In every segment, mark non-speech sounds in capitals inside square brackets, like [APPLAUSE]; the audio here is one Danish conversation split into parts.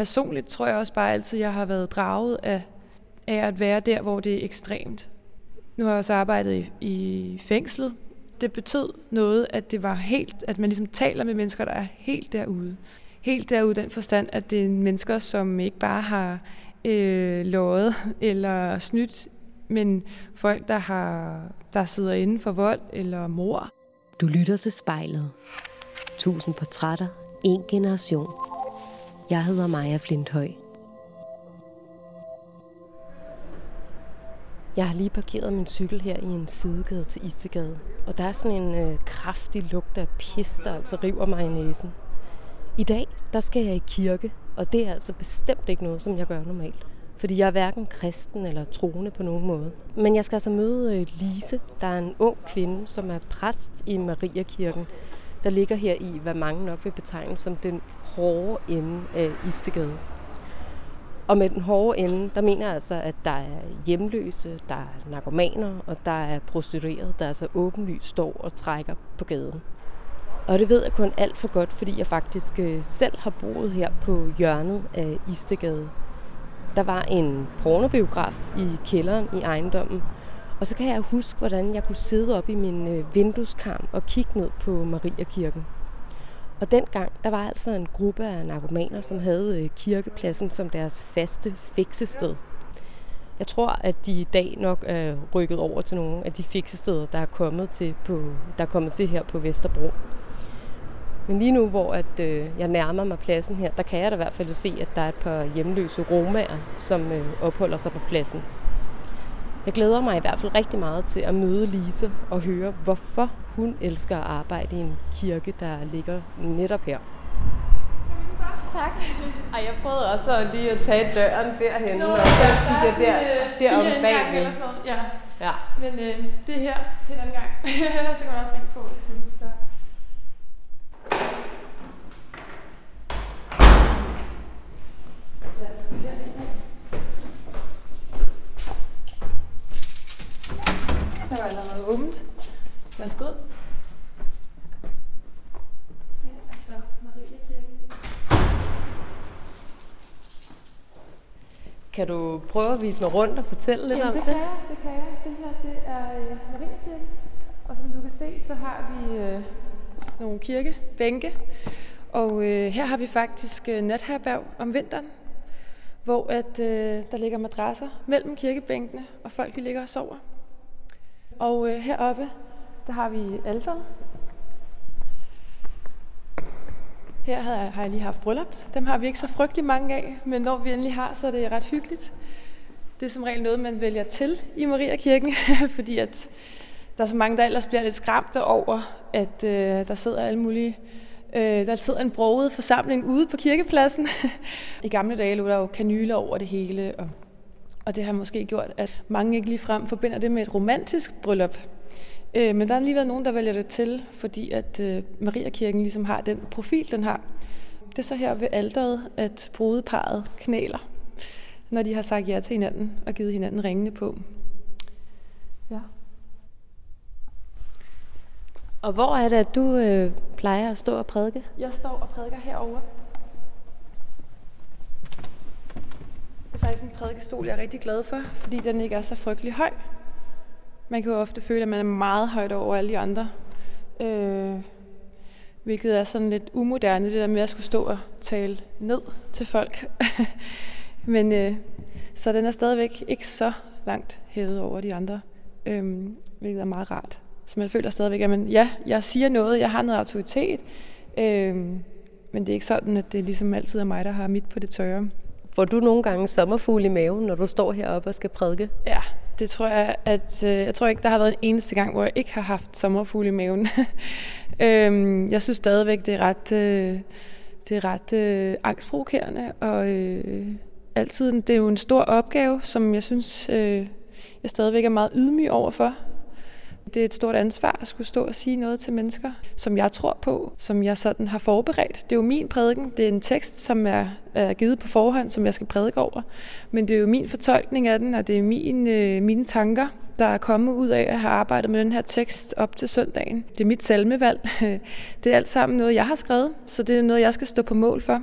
personligt tror jeg også bare altid, jeg har været draget af, af at være der, hvor det er ekstremt. Nu har jeg også arbejdet i, i fængslet. Det betød noget, at det var helt, at man ligesom taler med mennesker, der er helt derude. Helt derude den forstand, at det er mennesker, som ikke bare har øh, lovet eller snydt, men folk, der, har, der sidder inden for vold eller mor. Du lytter til spejlet. Tusind portrætter, en generation. Jeg hedder Maja Flinthøj. Jeg har lige parkeret min cykel her i en sidegade til Isegade, Og der er sådan en øh, kraftig lugt af pis, der altså river mig i næsen. I dag, der skal jeg i kirke, og det er altså bestemt ikke noget, som jeg gør normalt. Fordi jeg er hverken kristen eller troende på nogen måde. Men jeg skal altså møde øh, Lise, der er en ung kvinde, som er præst i Mariakirken, der ligger her i, hvad mange nok vil betegne som den hårde ende af Istegade. Og med den hårde ende, der mener jeg altså, at der er hjemløse, der er narkomaner, og der er prostituerede, der altså åbenlyst står og trækker på gaden. Og det ved jeg kun alt for godt, fordi jeg faktisk øh, selv har boet her på hjørnet af Istegade. Der var en pornobiograf i kælderen i ejendommen, og så kan jeg huske, hvordan jeg kunne sidde op i min øh, vindueskarm og kigge ned på Mariakirken. Og dengang, der var altså en gruppe af narkomaner, som havde øh, kirkepladsen som deres faste fiksested. Jeg tror, at de i dag nok er rykket over til nogle af de fiksesteder, der er kommet til, på, der er kommet til her på Vesterbro. Men lige nu, hvor at, øh, jeg nærmer mig pladsen her, der kan jeg da i hvert fald se, at der er et par hjemløse romager, som øh, opholder sig på pladsen. Jeg glæder mig i hvert fald rigtig meget til at møde Lise og høre, hvorfor hun elsker at arbejde i en kirke, der ligger netop her. Tak. Ej, jeg prøvede også lige at tage døren derhen, Nå, og så ja, kigge jeg der, øh, derom bagved. Ja. ja. Men øh, det her til den gang, [LAUGHS] så kan man også ringe på siden. Så. Var allerede åbent. Værsgo. Det er altså Kan du prøve at vise mig rundt og fortælle lidt Jamen, om det? det kan jeg, det kan jeg. Det her, det er øh, Mariekirken. Og som du kan se, så har vi øh, nogle kirkebænke. Og øh, her har vi faktisk øh, natherberg om vinteren, hvor at, øh, der ligger madrasser mellem kirkebænkene, og folk de ligger og sover. Og øh, heroppe, der har vi alteret. Her har jeg, har jeg lige haft bryllup. Dem har vi ikke så frygtelig mange af, men når vi endelig har, så er det ret hyggeligt. Det er som regel noget, man vælger til i Mariakirken, [LAUGHS] fordi at der er så mange, der ellers bliver lidt skræmte over, at øh, der sidder alle mulige Øh, der sidder en broget forsamling ude på kirkepladsen. [LAUGHS] I gamle dage lå der jo kanyler over det hele, og, og det har måske gjort, at mange ikke lige frem forbinder det med et romantisk bryllup. Øh, men der har lige været nogen, der vælger det til, fordi at øh, Mariakirken ligesom har den profil, den har. Det er så her ved alderet, at brudeparet knæler, når de har sagt ja til hinanden og givet hinanden ringene på. Ja. Og hvor er det, at du øh, plejer at stå og prædike? Jeg står og prædiker herovre. Det er faktisk en prædikestol, jeg er rigtig glad for, fordi den ikke er så frygtelig høj. Man kan jo ofte føle, at man er meget højt over alle de andre. Øh, hvilket er sådan lidt umoderne, det der med at skulle stå og tale ned til folk. [LAUGHS] Men øh, så den er stadigvæk ikke så langt hævet over de andre, øh, hvilket er meget rart. Så man føler stadigvæk, at man, ja, jeg siger noget, jeg har noget autoritet, øh, men det er ikke sådan, at det ligesom altid er mig, der har mit på det tørre. Får du nogle gange sommerfugle i maven, når du står heroppe og skal prædike? Ja, det tror jeg, at øh, jeg tror ikke, der har været en eneste gang, hvor jeg ikke har haft sommerfugle i maven. [LAUGHS] øhm, jeg synes stadigvæk, det er ret, øh, det er ret øh, angstprovokerende, og øh, altid, det er jo en stor opgave, som jeg synes, øh, jeg stadigvæk er meget ydmyg overfor. Det er et stort ansvar at skulle stå og sige noget til mennesker, som jeg tror på, som jeg sådan har forberedt. Det er jo min prædiken. Det er en tekst, som er, er givet på forhånd, som jeg skal prædike over. Men det er jo min fortolkning af den, og det er min, øh, mine tanker, der er kommet ud af at have arbejdet med den her tekst op til søndagen. Det er mit salmevalg. [LAUGHS] Det er alt sammen noget, jeg har skrevet, så det er noget, jeg skal stå på mål for.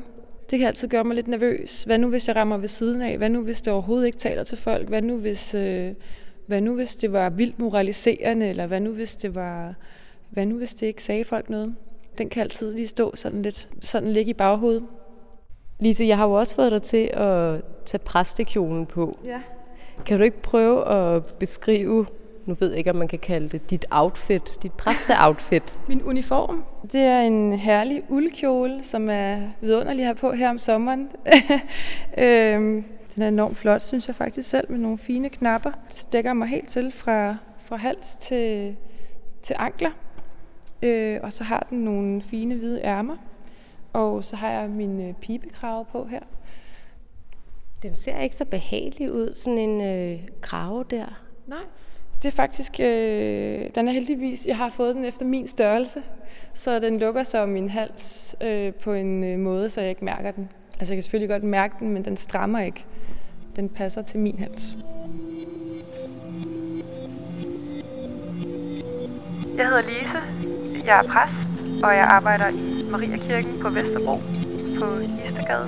Det kan altid gøre mig lidt nervøs. Hvad nu, hvis jeg rammer ved siden af? Hvad nu, hvis det overhovedet ikke taler til folk? Hvad nu, hvis, øh, hvad nu, hvis det var vildt moraliserende? Eller hvad nu, hvis det var... Hvad nu, hvis det ikke sagde folk noget? Den kan altid lige stå sådan lidt, sådan ligge i baghovedet. Lise, jeg har jo også fået dig til at tage præstekjolen på. Ja. Kan du ikke prøve at beskrive, nu ved jeg ikke, om man kan kalde det, dit outfit, dit præsteoutfit? [LAUGHS] Min uniform, det er en herlig uldkjole, som er vidunderlig her på her om sommeren. [LAUGHS] øhm, den er enormt flot, synes jeg faktisk selv, med nogle fine knapper. Det dækker mig helt til fra, fra hals til, til ankler. Øh, og så har den nogle fine hvide ærmer. Og så har jeg min øh, pibekrave på her. Den ser ikke så behagelig ud, sådan en øh, krave der. Nej, det er faktisk, øh, den er heldigvis, jeg har fået den efter min størrelse, så den lukker sig om min hals øh, på en øh, måde, så jeg ikke mærker den. Altså jeg kan selvfølgelig godt mærke den, men den strammer ikke. Den passer til min hals. Jeg hedder Lise, jeg er præst, og jeg arbejder i Mariakirken på Vesterbro på Istergade.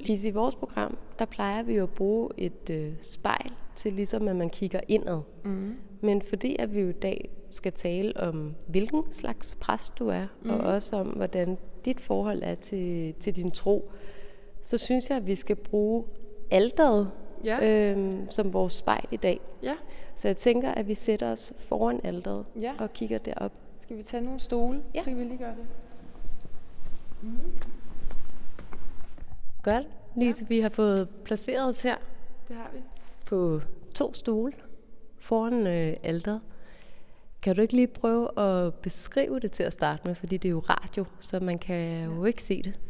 Lise, i vores program, der plejer vi jo at bruge et øh, spejl til ligesom, at man kigger indad. Mm. Men fordi at vi jo i dag skal tale om, hvilken slags præst du er, mm. og også om, hvordan dit forhold er til, til din tro, så synes jeg, at vi skal bruge alderet ja. øhm, som vores spejl i dag. Ja. Så jeg tænker, at vi sætter os foran alderet ja. og kigger derop. Skal vi tage nogle stole? Ja. Så kan vi lige gøre det. Mm. Godt. Lise, ja. vi har fået placeret os her. Det har vi. På to stole foran øh, alderet. Kan du ikke lige prøve at beskrive det til at starte med, fordi det er jo radio, så man kan jo ikke se det.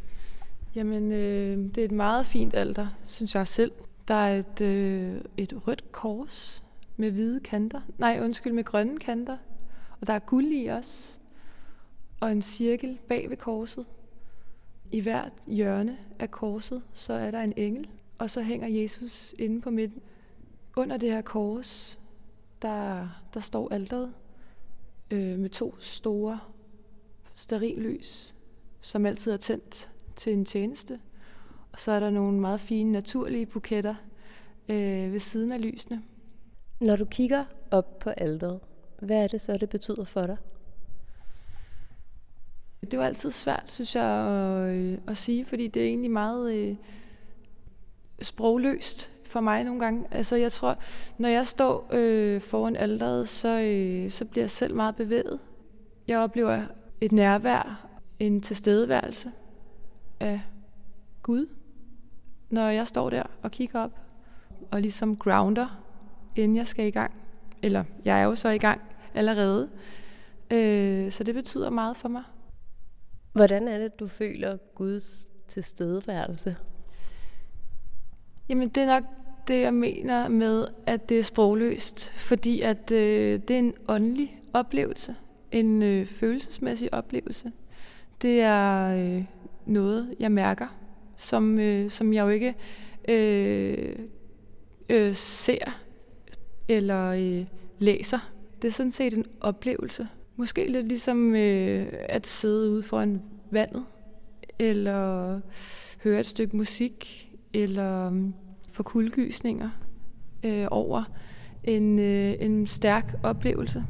Jamen, øh, det er et meget fint alter, synes jeg selv. Der er et, øh, et rødt kors med hvide kanter. Nej, undskyld, med grønne kanter. Og der er guld i også. Og en cirkel bag ved korset. I hvert hjørne af korset, så er der en engel. Og så hænger Jesus inde på midten. Under det her kors, der, der står alteret øh, med to store sterillys, som altid er tændt til en tjeneste. Og så er der nogle meget fine naturlige buketter øh, ved siden af lysene. Når du kigger op på alderet, hvad er det så, det betyder for dig? Det var altid svært, synes jeg, at, øh, at sige, fordi det er egentlig meget øh, sprogløst for mig nogle gange. Altså jeg tror, når jeg står øh, foran alderet, så, øh, så bliver jeg selv meget bevæget. Jeg oplever et nærvær, en tilstedeværelse af Gud, når jeg står der og kigger op og ligesom grounder, inden jeg skal i gang. Eller jeg er jo så i gang allerede. Øh, så det betyder meget for mig. Hvordan er det, du føler Guds tilstedeværelse? Jamen, det er nok det, jeg mener med, at det er sprogløst. Fordi at øh, det er en åndelig oplevelse. En øh, følelsesmæssig oplevelse. Det er øh, noget, jeg mærker, som, øh, som jeg jo ikke øh, øh, ser eller øh, læser. Det er sådan set en oplevelse. Måske lidt ligesom øh, at sidde ude foran vandet, eller høre et stykke musik, eller få kuldegysninger øh, over en, øh, en stærk oplevelse.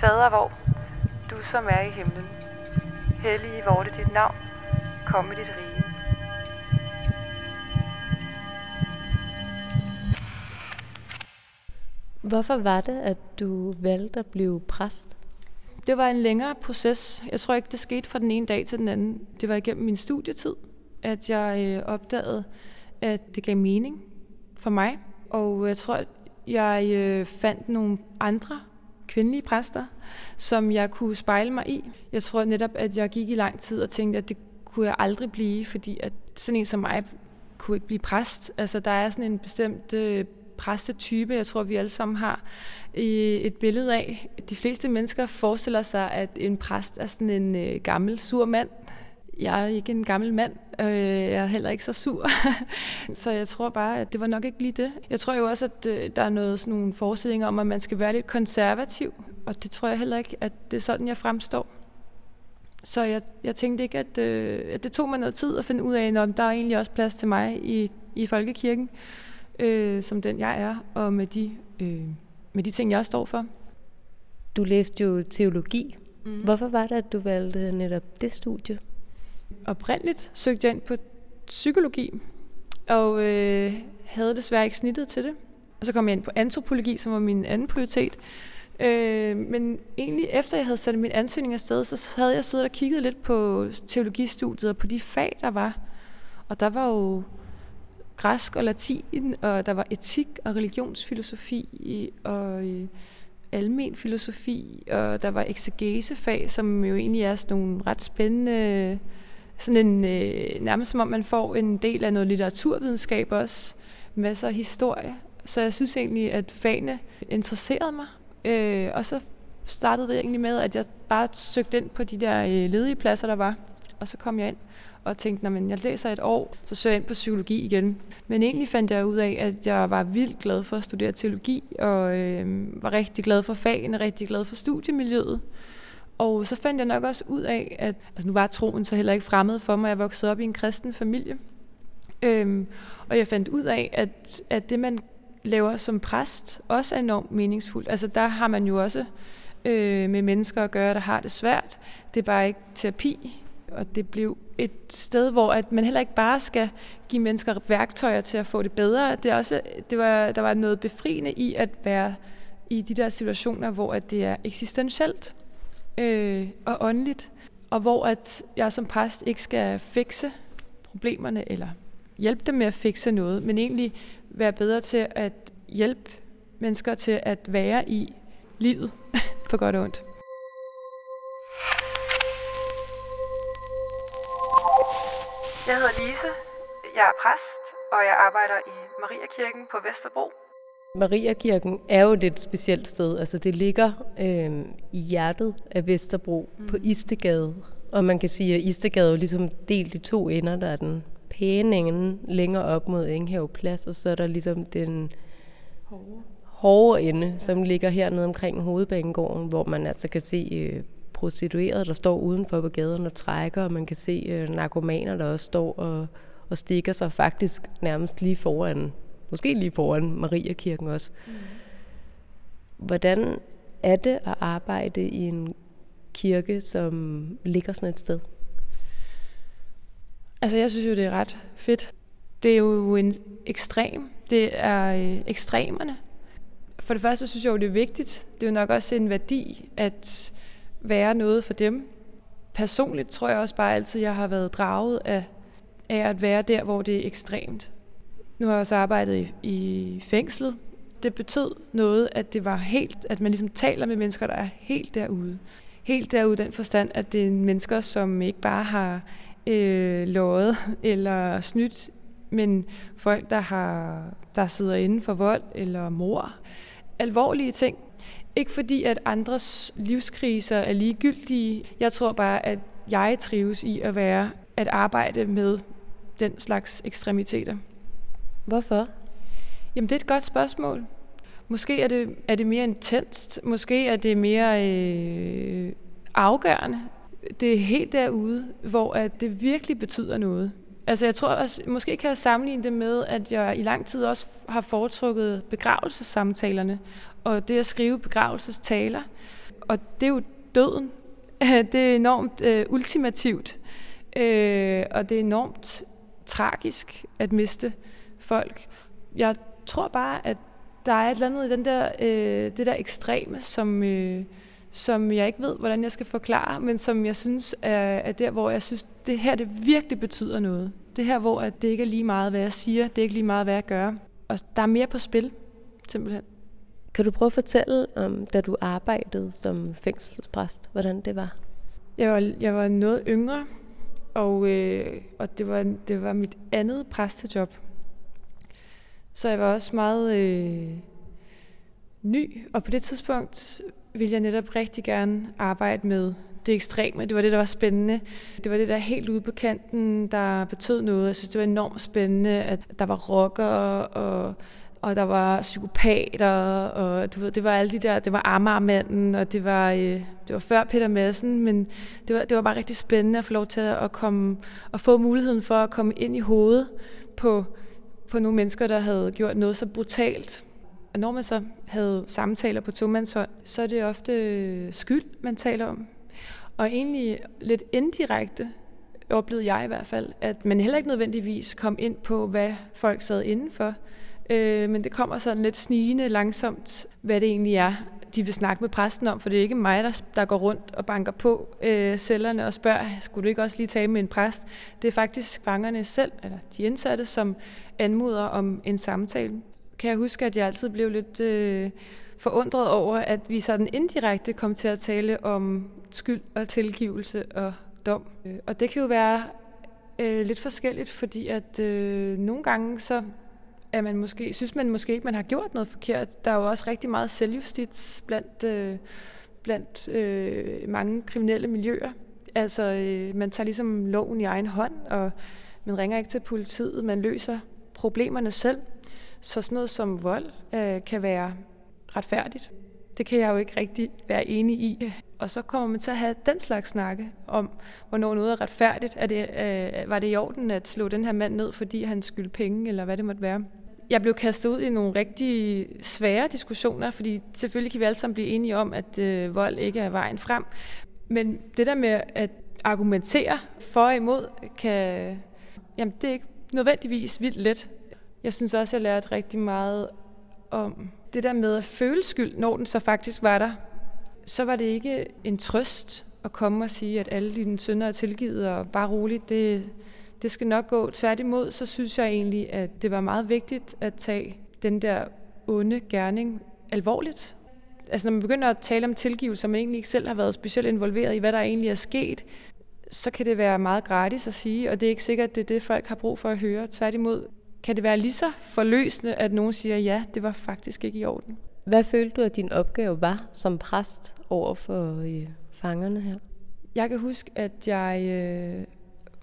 Fader hvor, du som er i himlen, hellige hvor det dit navn, kom med dit rige. Hvorfor var det, at du valgte at blive præst? Det var en længere proces. Jeg tror ikke, det skete fra den ene dag til den anden. Det var igennem min studietid, at jeg øh, opdagede, at det gav mening for mig. Og jeg tror, at jeg øh, fandt nogle andre kvindelige præster, som jeg kunne spejle mig i. Jeg tror netop, at jeg gik i lang tid og tænkte, at det kunne jeg aldrig blive, fordi at sådan en som mig kunne ikke blive præst. Altså, der er sådan en bestemt øh, præstetype, jeg tror, vi alle sammen har et billede af. De fleste mennesker forestiller sig, at en præst er sådan en øh, gammel, sur mand jeg er ikke en gammel mand. Øh, jeg er heller ikke så sur. [LAUGHS] så jeg tror bare, at det var nok ikke lige det. Jeg tror jo også, at øh, der er noget, sådan nogle forestillinger om, at man skal være lidt konservativ. Og det tror jeg heller ikke, at det er sådan, jeg fremstår. Så jeg, jeg tænkte ikke, at, øh, at det tog mig noget tid at finde ud af, om der er egentlig også plads til mig i, i folkekirken, øh, som den jeg er, og med de, øh, med de ting, jeg står for. Du læste jo teologi. Mm. Hvorfor var det, at du valgte netop det studie? Oprindeligt søgte jeg ind på psykologi, og øh, havde desværre ikke snittet til det. Og så kom jeg ind på antropologi, som var min anden prioritet. Øh, men egentlig efter jeg havde sat min ansøgning afsted, så havde jeg siddet og kigget lidt på teologistudiet og på de fag, der var. Og der var jo græsk og latin, og der var etik og religionsfilosofi og øh, almen filosofi, og der var exegesefag, som jo egentlig er sådan nogle ret spændende, sådan en, øh, nærmest som om man får en del af noget litteraturvidenskab også, masser af historie. Så jeg synes egentlig, at fagene interesserede mig, øh, og så startede det egentlig med, at jeg bare søgte ind på de der øh, ledige pladser, der var, og så kom jeg ind og tænkte, at jeg læser et år, så søger jeg ind på psykologi igen. Men egentlig fandt jeg ud af, at jeg var vildt glad for at studere teologi, og øh, var rigtig glad for fagene, rigtig glad for studiemiljøet. Og så fandt jeg nok også ud af, at altså nu var troen så heller ikke fremmed for mig. Jeg voksede op i en kristen familie. Øhm, og jeg fandt ud af, at, at det man laver som præst, også er enormt meningsfuldt. Altså der har man jo også øh, med mennesker at gøre, der har det svært. Det er bare ikke terapi og det blev et sted, hvor at man heller ikke bare skal give mennesker værktøjer til at få det bedre. Det er også, det var, der var noget befriende i at være i de der situationer, hvor at det er eksistentielt øh, og åndeligt, og hvor at jeg som præst ikke skal fikse problemerne eller hjælpe dem med at fikse noget, men egentlig være bedre til at hjælpe mennesker til at være i livet [LAUGHS] på godt og ondt. Jeg hedder Lise, jeg er præst, og jeg arbejder i Mariakirken på Vesterbro. Mariakirken er jo et lidt specielt sted. Altså det ligger øh, i hjertet af Vesterbro mm. på Istegade. Og man kan sige, at Istegade er jo ligesom delt i to ender. Der er den pæne ende længere op mod Enghave Plads, og så er der ligesom den hårde, hårde ende, ja. som ligger hernede omkring hovedbanegården, hvor man altså kan se øh, prostituerede, der står udenfor på gaden og trækker, og man kan se øh, narkomaner, der også står og, og stikker sig faktisk nærmest lige foran, måske lige foran Mariakirken også. Mm. Hvordan er det at arbejde i en kirke, som ligger sådan et sted? Altså, jeg synes jo, det er ret fedt. Det er jo en ekstrem. Det er øh, ekstremerne. For det første synes jeg jo, det er vigtigt. Det er jo nok også en værdi, at være noget for dem. Personligt tror jeg også bare altid, jeg har været draget af, af at være der, hvor det er ekstremt. Nu har jeg også arbejdet i, i fængslet. Det betød noget, at det var helt, at man ligesom taler med mennesker, der er helt derude. Helt derude den forstand, at det er mennesker, som ikke bare har øh, lovet [LAUGHS] eller snydt, men folk, der, har, der sidder inden for vold eller mor. Alvorlige ting, ikke fordi, at andres livskriser er ligegyldige. Jeg tror bare, at jeg trives i at være at arbejde med den slags ekstremiteter. Hvorfor? Jamen, det er et godt spørgsmål. Måske er det, er det mere intenst. Måske er det mere øh, afgørende. Det er helt derude, hvor at det virkelig betyder noget. Altså jeg tror også, måske kan jeg sammenligne det med, at jeg i lang tid også har foretrukket begravelsessamtalerne, og det at skrive begravelsestaler. Og det er jo døden. [LAUGHS] Det er enormt øh, ultimativt, øh, og det er enormt tragisk at miste folk. Jeg tror bare, at der er et eller andet i den der, øh, det der ekstreme, som, øh, som jeg ikke ved, hvordan jeg skal forklare, men som jeg synes er, er der, hvor jeg synes, det her det virkelig betyder noget. Det her, hvor at det ikke er lige meget, hvad jeg siger, det er ikke lige meget, hvad jeg gør. Og der er mere på spil, simpelthen. Kan du prøve at fortælle om, da du arbejdede som fængselspræst, hvordan det var? Jeg var, jeg var noget yngre, og, øh, og det, var, det var mit andet præstejob. Så jeg var også meget øh, ny, og på det tidspunkt ville jeg netop rigtig gerne arbejde med det ekstreme. Det var det, der var spændende. Det var det, der helt ude på kanten, der betød noget. Jeg synes, det var enormt spændende, at der var rocker og og der var psykopater, og du ved, det var alle de der, det var Amagermanden, og det var, øh, det var før Peter Madsen, men det var, det var bare rigtig spændende at få lov til at komme, og få muligheden for at komme ind i hovedet på, på nogle mennesker, der havde gjort noget så brutalt. Og når man så havde samtaler på tomandshånd, så er det ofte øh, skyld, man taler om. Og egentlig lidt indirekte oplevede jeg i hvert fald, at man heller ikke nødvendigvis kom ind på, hvad folk sad indenfor. Øh, men det kommer sådan lidt snigende langsomt, hvad det egentlig er, de vil snakke med præsten om, for det er ikke mig, der, der går rundt og banker på øh, cellerne og spørger, skulle du ikke også lige tale med en præst? Det er faktisk fangerne selv, eller de indsatte, som anmoder om en samtale. Kan jeg huske, at jeg altid blev lidt øh, forundret over, at vi sådan indirekte kom til at tale om skyld og tilgivelse og dom. Øh, og det kan jo være øh, lidt forskelligt, fordi at øh, nogle gange så at man måske, synes man måske ikke, man har gjort noget forkert. Der er jo også rigtig meget selvjustits blandt, øh, blandt øh, mange kriminelle miljøer. Altså, øh, man tager ligesom loven i egen hånd, og man ringer ikke til politiet, man løser problemerne selv. Så sådan noget som vold øh, kan være retfærdigt. Det kan jeg jo ikke rigtig være enig i. Og så kommer man til at have den slags snakke om, hvornår noget er retfærdigt. Er det, øh, var det i orden at slå den her mand ned, fordi han skyldte penge, eller hvad det måtte være? jeg blev kastet ud i nogle rigtig svære diskussioner, fordi selvfølgelig kan vi alle sammen blive enige om, at øh, vold ikke er vejen frem. Men det der med at argumentere for og imod, kan, jamen, det er ikke nødvendigvis vildt let. Jeg synes også, jeg lærte rigtig meget om det der med at føle skyld, når den så faktisk var der. Så var det ikke en trøst at komme og sige, at alle dine sønner er tilgivet, og bare roligt, det, det skal nok gå. Tværtimod, så synes jeg egentlig, at det var meget vigtigt at tage den der onde gerning alvorligt. Altså når man begynder at tale om tilgivelse, og man egentlig ikke selv har været specielt involveret i, hvad der egentlig er sket, så kan det være meget gratis at sige, og det er ikke sikkert, at det er det, folk har brug for at høre. Tværtimod kan det være lige så forløsende, at nogen siger, ja, det var faktisk ikke i orden. Hvad følte du, at din opgave var som præst over for øh, fangerne her? Jeg kan huske, at jeg øh,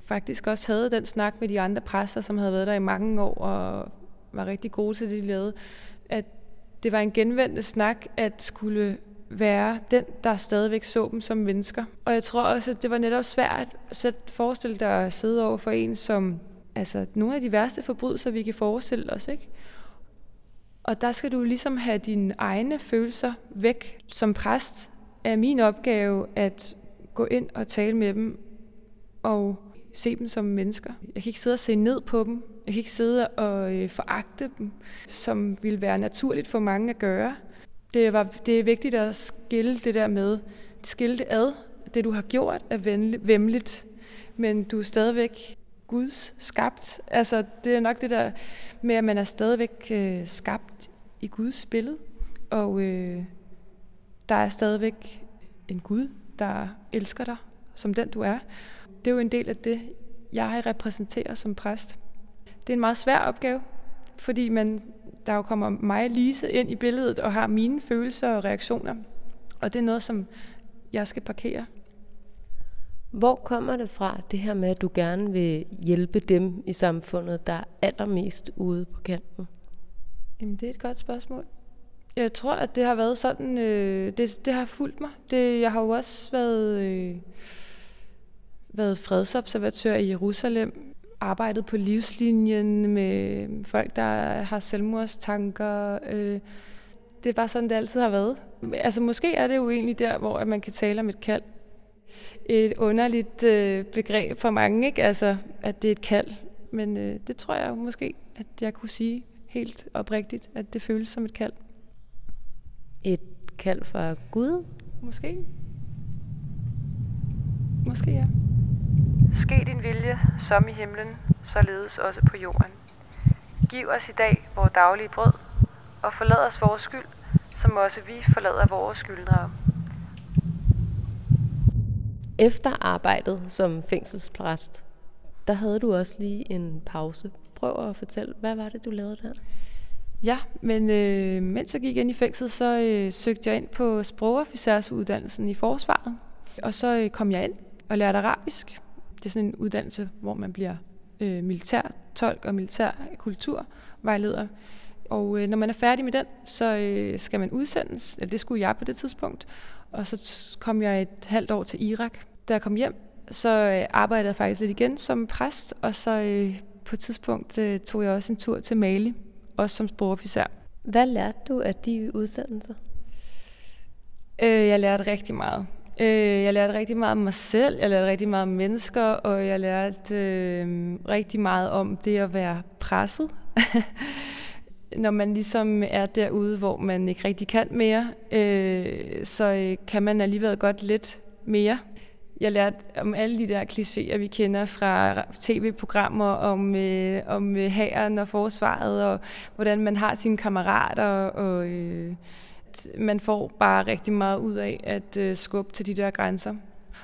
faktisk også havde den snak med de andre præster, som havde været der i mange år og var rigtig gode til det, de lavede, at det var en genvendende snak at skulle være den, der stadigvæk så dem som mennesker. Og jeg tror også, at det var netop svært at forestille dig at sidde over for en, som altså nogle af de værste forbrydelser, vi kan forestille os, ikke? Og der skal du ligesom have dine egne følelser væk. Som præst er min opgave at gå ind og tale med dem og se dem som mennesker. Jeg kan ikke sidde og se ned på dem. Jeg kan ikke sidde og øh, foragte dem, som ville være naturligt for mange at gøre. Det, var, det er vigtigt at skille det der med, skille det ad. Det, du har gjort, er vemmeligt, men du er stadigvæk Guds skabt. Altså, det er nok det der med, at man er stadigvæk øh, skabt i Guds billede. Og øh, der er stadigvæk en Gud, der elsker dig, som den du er det er jo en del af det, jeg repræsenterer som præst. Det er en meget svær opgave, fordi man, der jo kommer mig Lise ind i billedet og har mine følelser og reaktioner. Og det er noget, som jeg skal parkere. Hvor kommer det fra, det her med, at du gerne vil hjælpe dem i samfundet, der er allermest ude på kanten? Jamen, det er et godt spørgsmål. Jeg tror, at det har været sådan, øh, det, det har fulgt mig. Det, jeg har jo også været... Øh, været fredsobservatør i Jerusalem, arbejdet på livslinjen med folk, der har selvmordstanker. Øh, det er bare sådan, det altid har været. Altså måske er det jo egentlig der, hvor man kan tale om et kald. Et underligt øh, begreb for mange, ikke? Altså, at det er et kald. Men øh, det tror jeg måske, at jeg kunne sige helt oprigtigt, at det føles som et kald. Et kald fra Gud? Måske. Måske, ja. Ske din vilje, som i himlen, således også på jorden. Giv os i dag vores daglige brød, og forlad os vores skyld, som også vi forlader vores skyldnere. Efter arbejdet som fængselspræst, der havde du også lige en pause. Prøv at fortælle, hvad var det, du lavede der? Ja, men øh, mens jeg gik ind i fængslet, så øh, søgte jeg ind på sprogofficersuddannelsen i forsvaret. Og så øh, kom jeg ind og lærte arabisk. Det er sådan en uddannelse, hvor man bliver øh, militær tolk og militær kulturvejleder. Og øh, når man er færdig med den, så øh, skal man udsendes. Eller det skulle jeg på det tidspunkt. Og så kom jeg et halvt år til Irak. Da jeg kom hjem, så øh, arbejdede jeg faktisk lidt igen som præst, og så øh, på et tidspunkt øh, tog jeg også en tur til Mali, også som sprogofficer. Hvad lærte du af de udsendelser? Øh, jeg lærte rigtig meget. Øh, jeg lærte rigtig meget om mig selv, jeg lærte rigtig meget om mennesker, og jeg lærte øh, rigtig meget om det at være presset. [LAUGHS] Når man ligesom er derude, hvor man ikke rigtig kan mere, øh, så øh, kan man alligevel godt lidt mere. Jeg lærte om alle de der klichéer, vi kender fra tv-programmer om, øh, om hæren og forsvaret, og hvordan man har sine kammerater, og øh, man får bare rigtig meget ud af at øh, skubbe til de der grænser.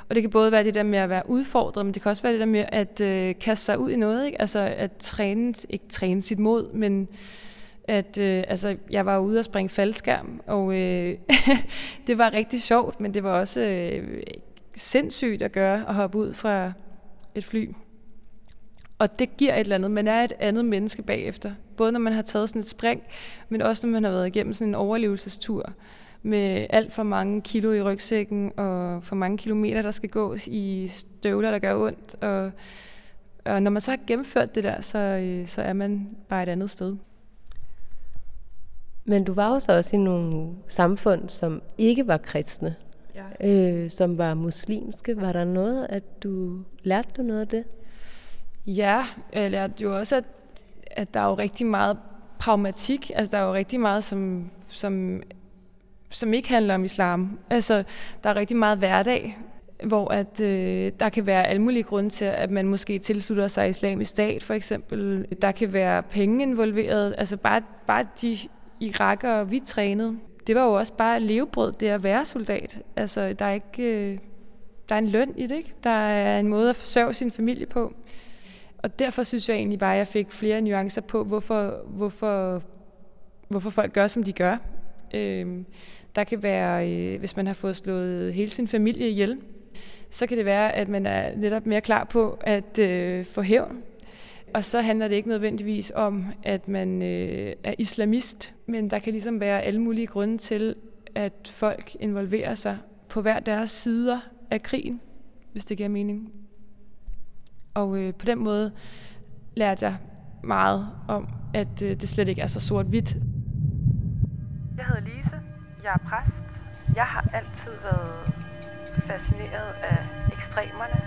Og det kan både være det der med at være udfordret, men det kan også være det der med at øh, kaste sig ud i noget. Ikke? Altså at træne, ikke træne sit mod, men at øh, altså, jeg var ude og springe faldskærm, og øh, [LAUGHS] det var rigtig sjovt, men det var også øh, sindssygt at gøre at hoppe ud fra et fly. Og det giver et eller andet. Man er et andet menneske bagefter. Både når man har taget sådan et spring, men også når man har været igennem sådan en overlevelsestur med alt for mange kilo i rygsækken og for mange kilometer, der skal gås i støvler, der gør ondt. Og, og når man så har gennemført det der, så, øh, så er man bare et andet sted. Men du var jo så også i nogle samfund, som ikke var kristne, ja. øh, som var muslimske. Var der noget, at du lærte du noget af det? Ja, jeg lærte jo også, at, at der er jo rigtig meget pragmatik. Altså, der er jo rigtig meget, som, som, som ikke handler om islam. Altså, der er rigtig meget hverdag, hvor at, øh, der kan være alle mulige grunde til, at man måske tilslutter sig islamisk stat, for eksempel. Der kan være penge involveret. Altså, bare, bare de irakere, vi trænede, det var jo også bare levebrød, det at være soldat. Altså, der er ikke... Øh, der er en løn i det, ikke? Der er en måde at forsørge sin familie på. Og derfor synes jeg egentlig bare, at jeg fik flere nuancer på, hvorfor, hvorfor, hvorfor folk gør, som de gør. Øh, der kan være, øh, hvis man har fået slået hele sin familie ihjel, så kan det være, at man er netop mere klar på at øh, få hævn. Og så handler det ikke nødvendigvis om, at man øh, er islamist, men der kan ligesom være alle mulige grunde til, at folk involverer sig på hver deres sider af krigen, hvis det giver mening. Og øh, på den måde lærte jeg meget om, at øh, det slet ikke er så sort-hvidt. Jeg hedder Lise. Jeg er præst. Jeg har altid været fascineret af ekstremerne.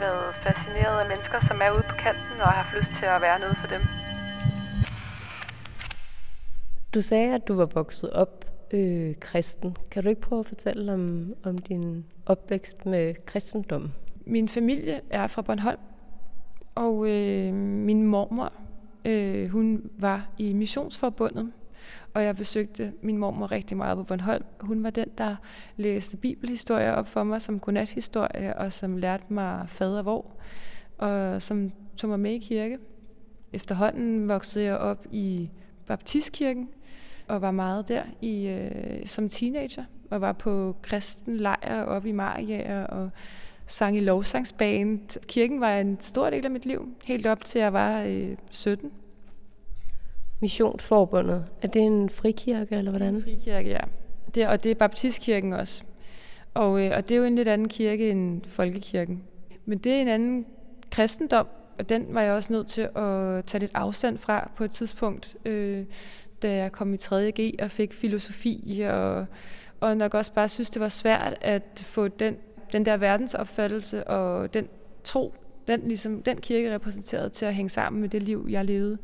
Været fascineret af mennesker, som er ude på kanten og har haft lyst til at være noget for dem. Du sagde, at du var vokset op øh, kristen. Kan du ikke prøve at fortælle om, om din opvækst med kristendom? Min familie er fra Bornholm, og øh, min mormor, øh, hun var i missionsforbundet, og jeg besøgte min mormor rigtig meget på Bornholm. Hun var den, der læste bibelhistorier op for mig som godnathistorie, og som lærte mig fader hvor, og som tog mig med i kirke. Efterhånden voksede jeg op i baptistkirken, og var meget der i, øh, som teenager, og var på kristen lejr op i Maria, og sang i lovsangsband. Kirken var en stor del af mit liv, helt op til jeg var øh, 17. Missionsforbundet, er det en frikirke, eller hvordan? En frikirke, ja. Det, og det er baptistkirken også. Og, øh, og det er jo en lidt anden kirke end folkekirken. Men det er en anden kristendom, og den var jeg også nødt til at tage lidt afstand fra på et tidspunkt, øh, da jeg kom i 3.G og fik filosofi, og, og nok også bare synes, det var svært at få den den der verdensopfattelse og den tro, den, ligesom, den kirke repræsenterede til at hænge sammen med det liv, jeg levede,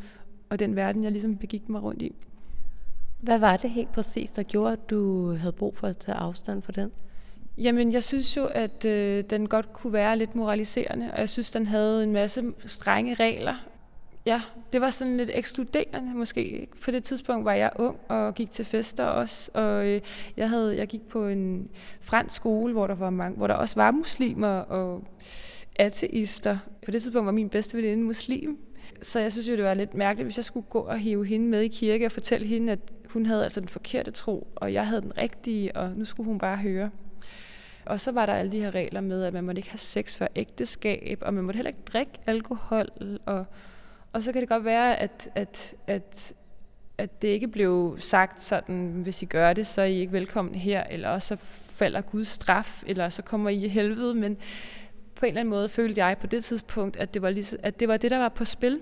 og den verden, jeg ligesom begik mig rundt i. Hvad var det helt præcis, der gjorde, at du havde brug for at tage afstand for den? Jamen, jeg synes jo, at øh, den godt kunne være lidt moraliserende, og jeg synes, den havde en masse strenge regler, ja, det var sådan lidt ekskluderende måske. På det tidspunkt var jeg ung og gik til fester også, og øh, jeg, havde, jeg gik på en fransk skole, hvor der, var mange, hvor der også var muslimer og ateister. På det tidspunkt var min bedste veninde muslim, så jeg synes jo, det var lidt mærkeligt, hvis jeg skulle gå og hive hende med i kirke og fortælle hende, at hun havde altså den forkerte tro, og jeg havde den rigtige, og nu skulle hun bare høre. Og så var der alle de her regler med, at man måtte ikke have sex før ægteskab, og man måtte heller ikke drikke alkohol. Og, og så kan det godt være, at, at, at, at det ikke blev sagt sådan, hvis I gør det, så er I ikke velkommen her, eller også så falder Guds straf, eller så kommer I i helvede. Men på en eller anden måde følte jeg på det tidspunkt, at det var, lige, at det, var det, der var på spil.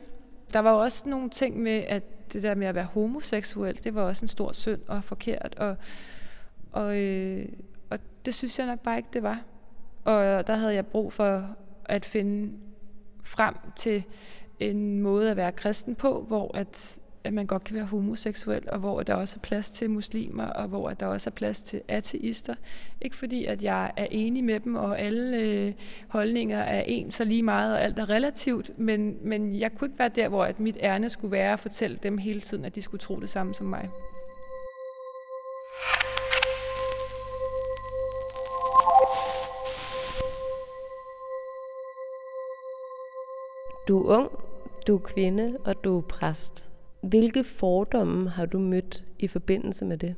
Der var jo også nogle ting med, at det der med at være homoseksuel, det var også en stor synd og forkert. Og, og, øh, og det synes jeg nok bare ikke, det var. Og der havde jeg brug for at finde frem til en måde at være kristen på, hvor at, at man godt kan være homoseksuel, og hvor der også er plads til muslimer, og hvor der også er plads til ateister. Ikke fordi, at jeg er enig med dem, og alle øh, holdninger er ens så lige meget, og alt er relativt, men, men jeg kunne ikke være der, hvor at mit ærne skulle være at fortælle dem hele tiden, at de skulle tro det samme som mig. Du er ung, du er kvinde, og du er præst. Hvilke fordomme har du mødt i forbindelse med det?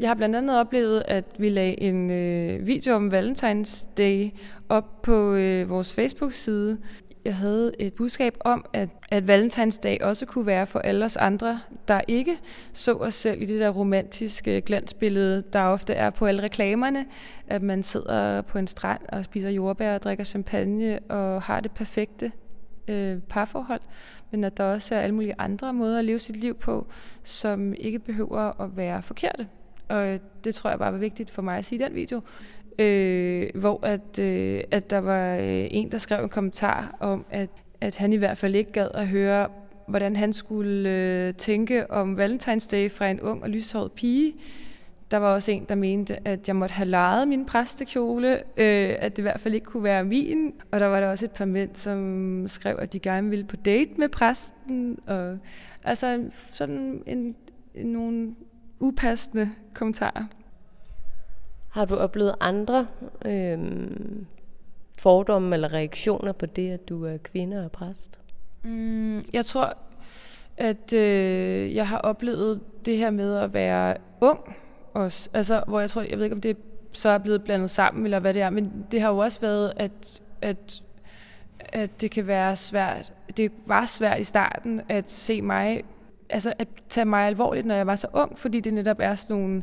Jeg har blandt andet oplevet, at vi lagde en øh, video om Valentine's Day op på øh, vores Facebook-side. Jeg havde et budskab om, at, at Valentine's Day også kunne være for alle os andre, der ikke så os selv i det der romantiske glansbillede, der ofte er på alle reklamerne. At man sidder på en strand og spiser jordbær og drikker champagne og har det perfekte øh, parforhold, men at der også er alle mulige andre måder at leve sit liv på, som ikke behøver at være forkerte. Og det tror jeg bare var vigtigt for mig at sige i den video. Øh, hvor at, øh, at der var øh, en, der skrev en kommentar om, at, at han i hvert fald ikke gad at høre, hvordan han skulle øh, tænke om Valentine's Day fra en ung og lyshåret pige, der var også en, der mente, at jeg måtte have lejet min præstekjole, øh, at det i hvert fald ikke kunne være min. Og der var der også et par mænd, som skrev, at de gerne ville på date med præsten. Og, altså sådan en, en, nogle upassende kommentarer. Har du oplevet andre øh, fordomme eller reaktioner på det, at du er kvinde og præst? Mm, jeg tror, at øh, jeg har oplevet det her med at være ung også. Altså, hvor jeg tror, jeg ved ikke, om det så er blevet blandet sammen, eller hvad det er, men det har jo også været, at, at, at det kan være svært. Det var svært i starten at se mig, altså at tage mig alvorligt, når jeg var så ung, fordi det netop er sådan nogle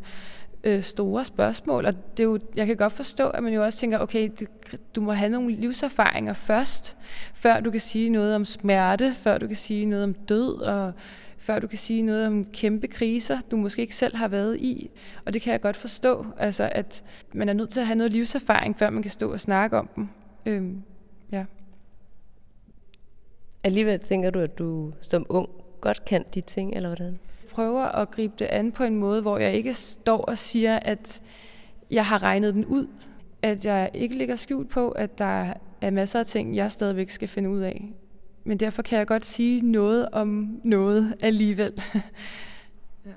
øh, store spørgsmål, og det er jo, jeg kan godt forstå, at man jo også tænker, okay, det, du må have nogle livserfaringer først, før du kan sige noget om smerte, før du kan sige noget om død, og før du kan sige noget om kæmpe kriser, du måske ikke selv har været i. Og det kan jeg godt forstå, altså at man er nødt til at have noget livserfaring, før man kan stå og snakke om dem. Øhm, ja. Alligevel tænker du, at du som ung godt kan de ting, eller hvordan? Jeg prøver at gribe det an på en måde, hvor jeg ikke står og siger, at jeg har regnet den ud. At jeg ikke ligger skjult på, at der er masser af ting, jeg stadigvæk skal finde ud af men derfor kan jeg godt sige noget om noget alligevel. [LAUGHS] ja.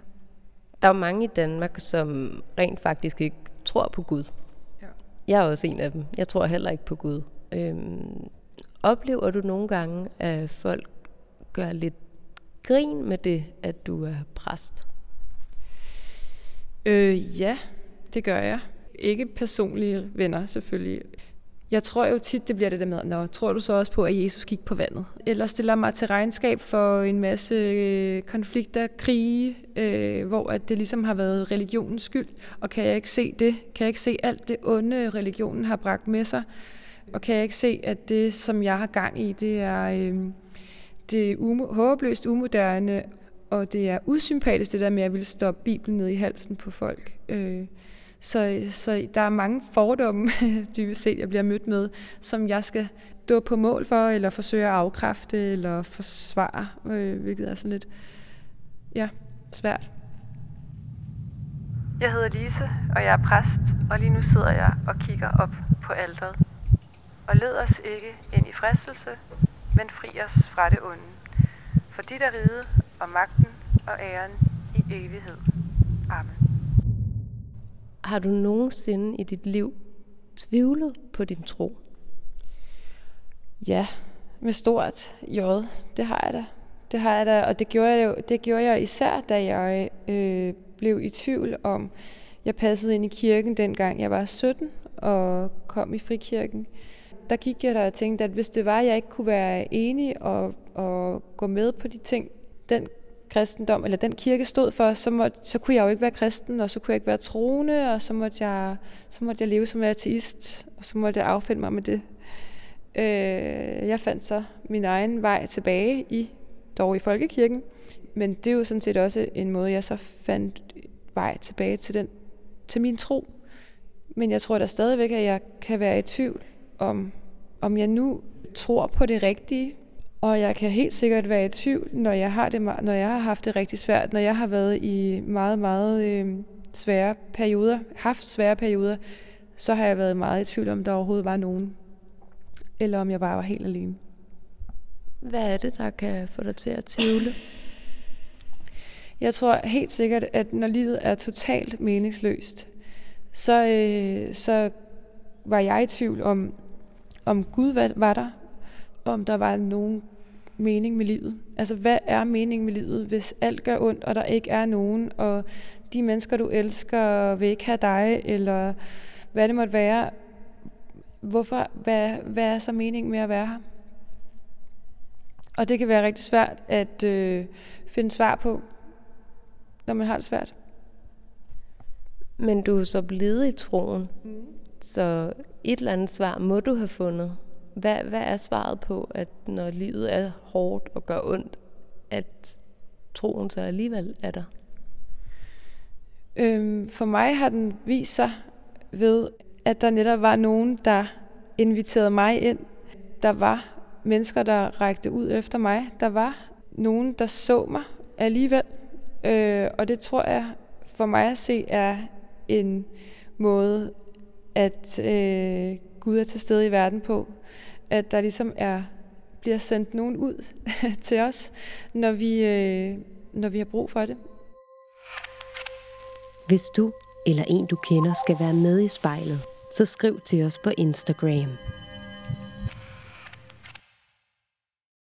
Der er jo mange i Danmark, som rent faktisk ikke tror på Gud. Ja. Jeg er også en af dem. Jeg tror heller ikke på Gud. Øhm, oplever du nogle gange, at folk gør lidt grin med det, at du er præst? Øh, ja, det gør jeg. Ikke personlige venner selvfølgelig. Jeg tror jo tit, det bliver det der med, Nå, tror du så også på, at Jesus gik på vandet? Eller stiller mig til regnskab for en masse øh, konflikter, krige, øh, hvor at det ligesom har været religionens skyld. Og kan jeg ikke se det? Kan jeg ikke se alt det onde, religionen har bragt med sig? Og kan jeg ikke se, at det, som jeg har gang i, det er, øh, det er um- håbløst umoderne, og det er usympatisk, det der med, at jeg vil stoppe Bibelen ned i halsen på folk. Øh, så, så der er mange fordomme, [LAUGHS] dybest set, jeg bliver mødt med, som jeg skal stå på mål for, eller forsøge at afkræfte, eller forsvare, øh, hvilket er sådan lidt ja, svært. Jeg hedder Lise, og jeg er præst, og lige nu sidder jeg og kigger op på alderet. Og led os ikke ind i fristelse, men fri os fra det onde. For dit er ride og magten og æren i evighed. Amen. Har du nogensinde i dit liv tvivlet på din tro? Ja, med stort J. Det har jeg da. Det har jeg da, og det gjorde jeg, jo, det gjorde jeg især, da jeg øh, blev i tvivl om jeg passede ind i kirken dengang jeg var 17 og kom i frikirken. Der gik jeg der og tænkte, at hvis det var, at jeg ikke kunne være enig og, og gå med på de ting, den kristendom, eller den kirke stod for, så, må, så kunne jeg jo ikke være kristen, og så kunne jeg ikke være troende, og så måtte jeg, så måtte jeg leve som ateist, og så måtte jeg affinde mig med det. Øh, jeg fandt så min egen vej tilbage i, dog i folkekirken, men det er jo sådan set også en måde, jeg så fandt vej tilbage til, den, til min tro. Men jeg tror da stadigvæk, at jeg kan være i tvivl om, om jeg nu tror på det rigtige, og jeg kan helt sikkert være i tvivl, når jeg har, det, når jeg har haft det rigtig svært, når jeg har været i meget, meget øh, svære perioder, haft svære perioder, så har jeg været meget i tvivl om, der overhovedet var nogen. Eller om jeg bare var helt alene. Hvad er det, der kan få dig til at tvivle? Jeg tror helt sikkert, at når livet er totalt meningsløst, så, øh, så var jeg i tvivl om, om Gud var der, om der var nogen mening med livet. Altså, hvad er meningen med livet, hvis alt gør ondt, og der ikke er nogen, og de mennesker, du elsker, vil ikke have dig, eller hvad det måtte være. Hvorfor, hvad, hvad er så meningen med at være her? Og det kan være rigtig svært at øh, finde svar på, når man har det svært. Men du er så blevet i troen, mm. så et eller andet svar må du have fundet. Hvad, hvad er svaret på, at når livet er hårdt og gør ondt, at troen så alligevel er der? Øhm, for mig har den vist sig ved, at der netop var nogen, der inviterede mig ind. Der var mennesker, der rækte ud efter mig. Der var nogen, der så mig alligevel. Øh, og det tror jeg for mig at se er en måde, at øh, Gud er til stede i verden på. At der ligesom er bliver sendt nogen ud [LAUGHS] til os, når vi, øh, når vi har brug for det. Hvis du eller en du kender skal være med i spejlet, så skriv til os på Instagram.